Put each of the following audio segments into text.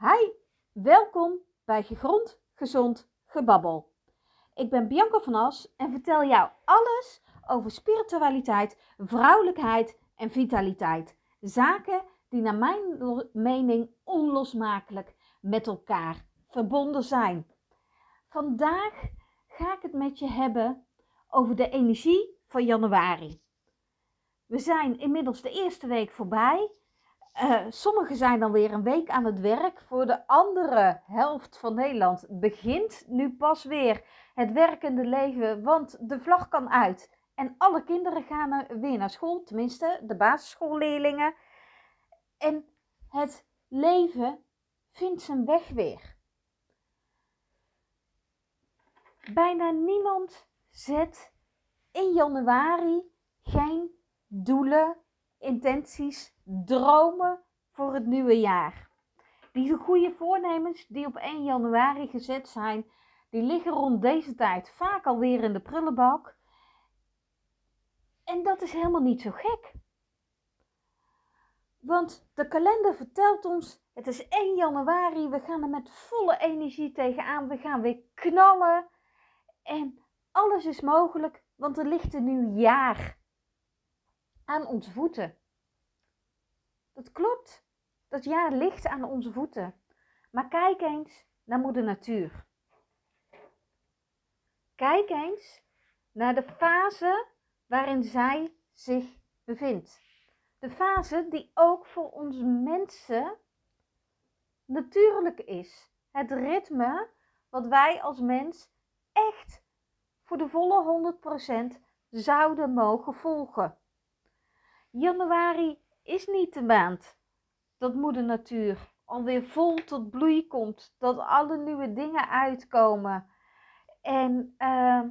Hi, welkom bij Gegrond Gezond Gebabbel. Ik ben Bianca van As en vertel jou alles over spiritualiteit, vrouwelijkheid en vitaliteit. Zaken die naar mijn mening onlosmakelijk met elkaar verbonden zijn. Vandaag ga ik het met je hebben over de energie van januari. We zijn inmiddels de eerste week voorbij uh, sommigen zijn dan weer een week aan het werk. Voor de andere helft van Nederland begint nu pas weer het werkende leven, want de vlag kan uit. En alle kinderen gaan weer naar school, tenminste de basisschoolleerlingen. En het leven vindt zijn weg weer. Bijna niemand zet in januari geen doelen intenties, dromen voor het nieuwe jaar. Die goede voornemens die op 1 januari gezet zijn, die liggen rond deze tijd vaak alweer in de prullenbak. En dat is helemaal niet zo gek. Want de kalender vertelt ons, het is 1 januari, we gaan er met volle energie tegenaan, we gaan weer knallen. En alles is mogelijk, want er ligt een nieuw jaar aan onze voeten. Dat klopt. Dat jaar ligt aan onze voeten. Maar kijk eens naar moeder natuur. Kijk eens naar de fase waarin zij zich bevindt. De fase die ook voor ons mensen natuurlijk is. Het ritme wat wij als mens echt voor de volle 100% zouden mogen volgen. Januari is niet de maand dat moeder natuur alweer vol tot bloei komt. Dat alle nieuwe dingen uitkomen. En uh,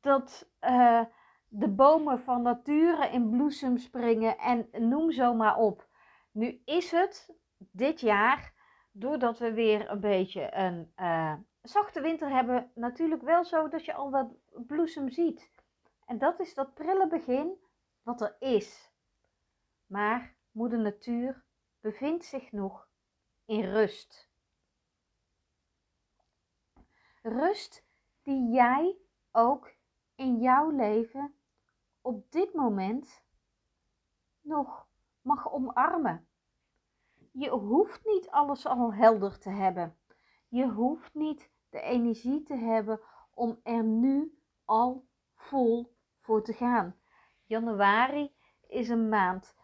dat uh, de bomen van nature in bloesem springen en noem zo maar op. Nu is het dit jaar, doordat we weer een beetje een uh, zachte winter hebben, natuurlijk wel zo dat je al wat bloesem ziet. En dat is dat prille begin wat er is. Maar moeder natuur bevindt zich nog in rust. Rust die jij ook in jouw leven op dit moment nog mag omarmen. Je hoeft niet alles al helder te hebben. Je hoeft niet de energie te hebben om er nu al vol voor te gaan. Januari is een maand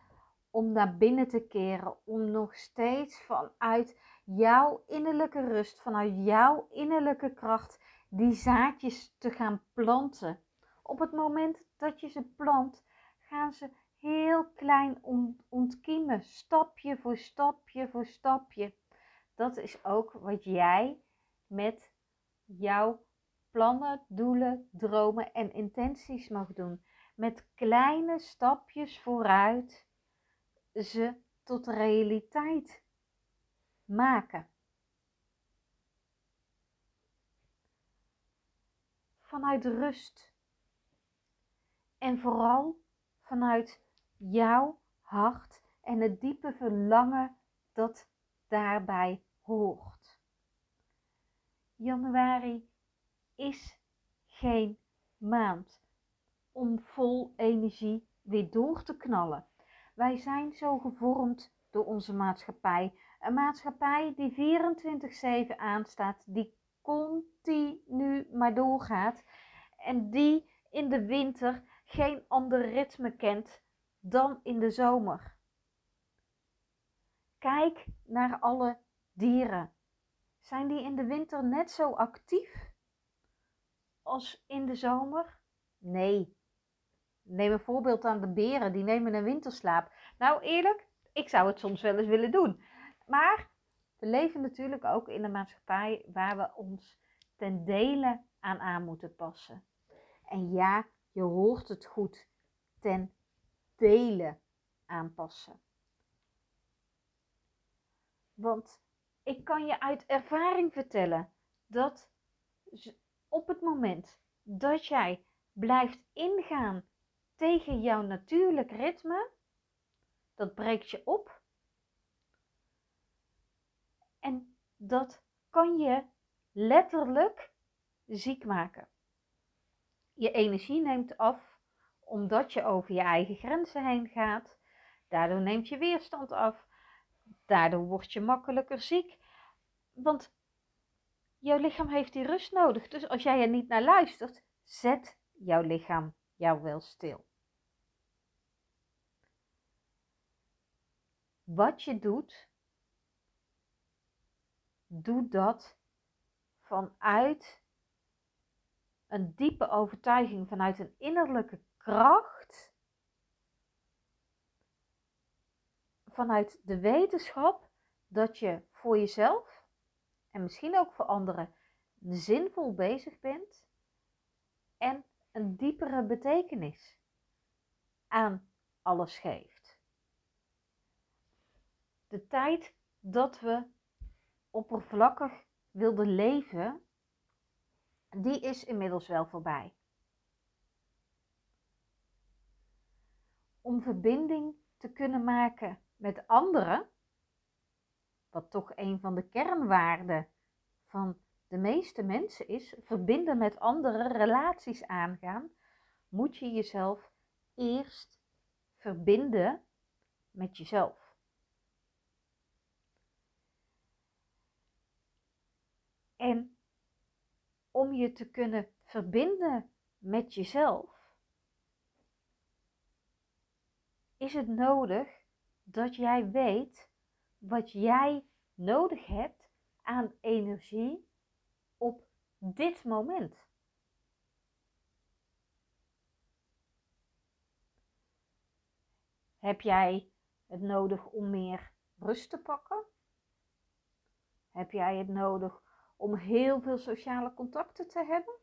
om naar binnen te keren, om nog steeds vanuit jouw innerlijke rust, vanuit jouw innerlijke kracht, die zaadjes te gaan planten. Op het moment dat je ze plant, gaan ze heel klein ontkiemen, stapje voor stapje voor stapje. Dat is ook wat jij met jouw plannen, doelen, dromen en intenties mag doen. Met kleine stapjes vooruit ze tot realiteit maken. Vanuit rust. En vooral vanuit jouw hart en het diepe verlangen dat daarbij hoort. Januari is geen maand om vol energie weer door te knallen. Wij zijn zo gevormd door onze maatschappij. Een maatschappij die 24-7 aanstaat, die continu maar doorgaat en die in de winter geen ander ritme kent dan in de zomer. Kijk naar alle dieren. Zijn die in de winter net zo actief als in de zomer? Nee, Neem een voorbeeld aan de beren, die nemen een winterslaap. Nou eerlijk, ik zou het soms wel eens willen doen. Maar we leven natuurlijk ook in een maatschappij waar we ons ten dele aan aan moeten passen. En ja, je hoort het goed, ten dele aanpassen. Want ik kan je uit ervaring vertellen dat op het moment dat jij blijft ingaan tegen jouw natuurlijk ritme, dat breekt je op. dat kan je letterlijk ziek maken. Je energie neemt af omdat je over je eigen grenzen heen gaat. Daardoor neemt je weerstand af. Daardoor word je makkelijker ziek. Want jouw lichaam heeft die rust nodig. Dus als jij er niet naar luistert, zet jouw lichaam jou wel stil. Wat je doet, doe dat vanuit een diepe overtuiging, vanuit een innerlijke kracht, vanuit de wetenschap dat je voor jezelf en misschien ook voor anderen zinvol bezig bent en een diepere betekenis aan alles geeft. De tijd dat we oppervlakkig wilden leven, die is inmiddels wel voorbij. Om verbinding te kunnen maken met anderen, wat toch een van de kernwaarden van de meeste mensen is, verbinden met anderen, relaties aangaan, moet je jezelf eerst verbinden met jezelf. En om je te kunnen verbinden met jezelf, is het nodig dat jij weet wat jij nodig hebt aan energie op dit moment. Heb jij het nodig om meer rust te pakken? Heb jij het nodig om heel veel sociale contacten te hebben?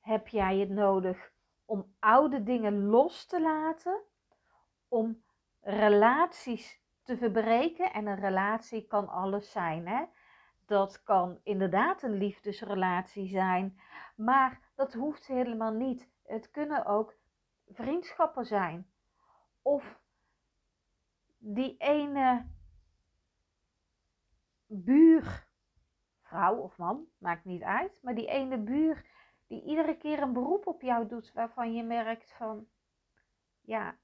Heb jij het nodig om oude dingen los te laten? Om relaties te verbreken? En een relatie kan alles zijn. Hè? Dat kan inderdaad een liefdesrelatie zijn, maar dat hoeft helemaal niet. Het kunnen ook vriendschappen zijn. Of die ene buur, vrouw of man, maakt niet uit, maar die ene buur die iedere keer een beroep op jou doet waarvan je merkt van, ja,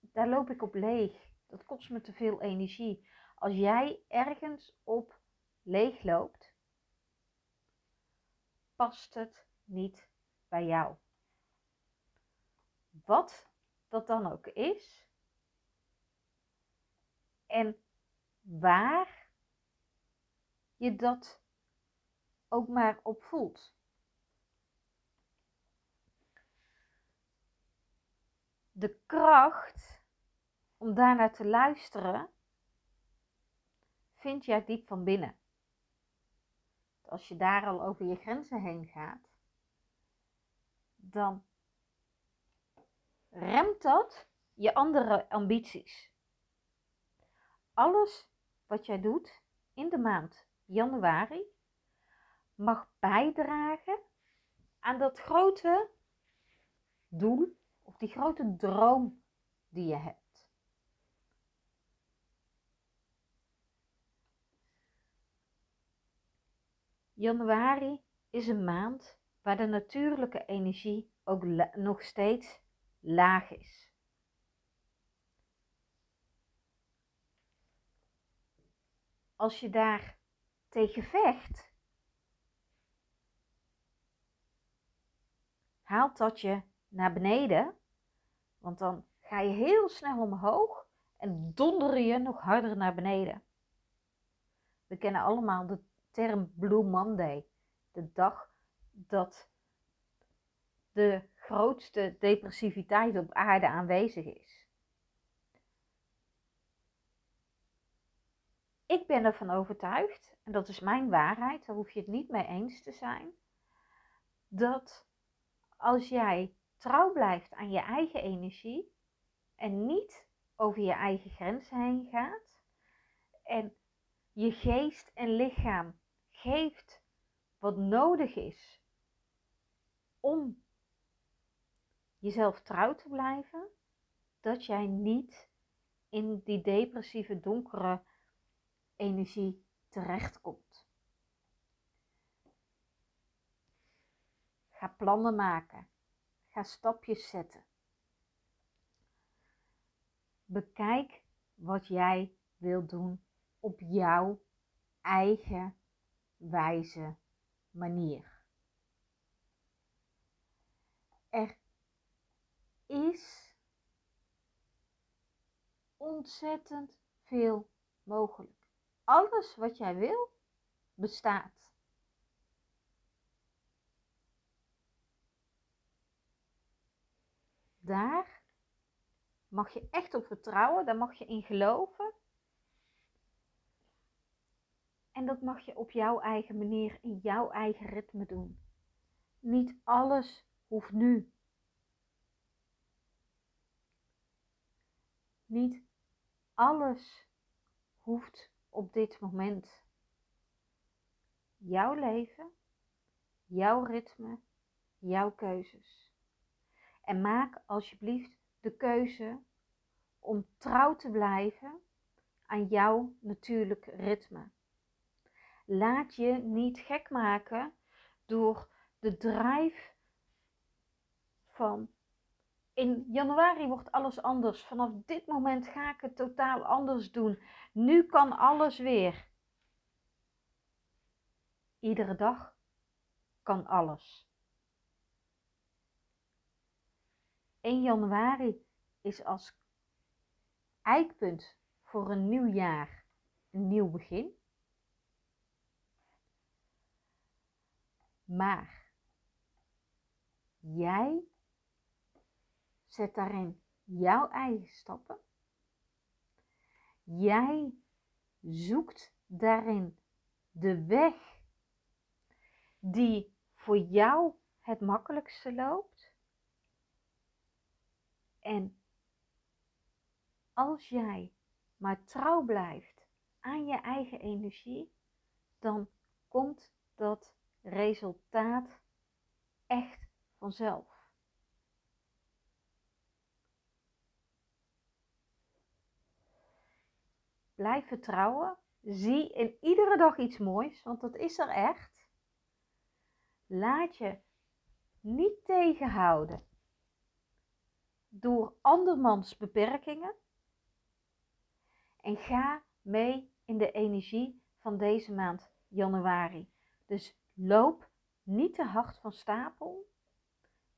daar loop ik op leeg. Dat kost me te veel energie. Als jij ergens op leeg loopt, past het niet bij jou. Wat dat dan ook is en waar je dat ook maar op voelt. De kracht om daarnaar te luisteren vind jij diep van binnen. Als je daar al over je grenzen heen gaat, dan remt dat je andere ambities. Alles wat jij doet in de maand januari mag bijdragen aan dat grote doel of die grote droom die je hebt. Januari is een maand waar de natuurlijke energie ook nog steeds laag is. Als je daar tegen vecht, haalt dat je naar beneden, want dan ga je heel snel omhoog en donder je nog harder naar beneden. We kennen allemaal de term Blue Monday, de dag dat de grootste depressiviteit op aarde aanwezig is. Ik ben ervan overtuigd, en dat is mijn waarheid, daar hoef je het niet mee eens te zijn, dat als jij trouw blijft aan je eigen energie en niet over je eigen grenzen heen gaat en je geest en lichaam geeft wat nodig is om jezelf trouw te blijven, dat jij niet in die depressieve, donkere energie terechtkomt. Ga plannen maken. Ga stapjes zetten. Bekijk wat jij wilt doen op jouw eigen wijze manier. Er is ontzettend veel mogelijk. Alles wat jij wil, bestaat. Daar mag je echt op vertrouwen, daar mag je in geloven. En dat mag je op jouw eigen manier, in jouw eigen ritme doen. Niet alles hoeft nu. Niet alles hoeft op dit moment. Jouw leven, jouw ritme, jouw keuzes. En maak alsjeblieft de keuze om trouw te blijven aan jouw natuurlijk ritme. Laat je niet gek maken door de drijf van in januari wordt alles anders. Vanaf dit moment ga ik het totaal anders doen. Nu kan alles weer. Iedere dag kan alles. 1 januari is als eikpunt voor een nieuw jaar een nieuw begin. Maar jij zet daarin jouw eigen stappen. Jij zoekt daarin de weg die voor jou het makkelijkste loopt. En als jij maar trouw blijft aan je eigen energie, dan komt dat resultaat echt vanzelf. Blijf vertrouwen. Zie in iedere dag iets moois, want dat is er echt. Laat je niet tegenhouden door andermans beperkingen. En ga mee in de energie van deze maand januari. Dus loop niet te hard van stapel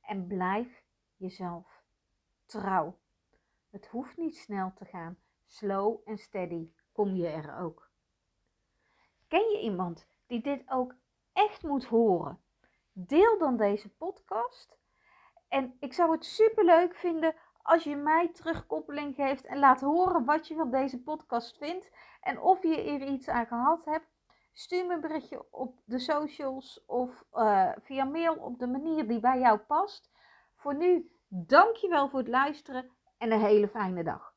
en blijf jezelf trouw. Het hoeft niet snel te gaan. Slow en steady kom je er ook. Ken je iemand die dit ook echt moet horen? Deel dan deze podcast. En ik zou het super leuk vinden als je mij terugkoppeling geeft en laat horen wat je van deze podcast vindt. En of je er iets aan gehad hebt. Stuur me een berichtje op de socials of uh, via mail op de manier die bij jou past. Voor nu, dankjewel voor het luisteren en een hele fijne dag.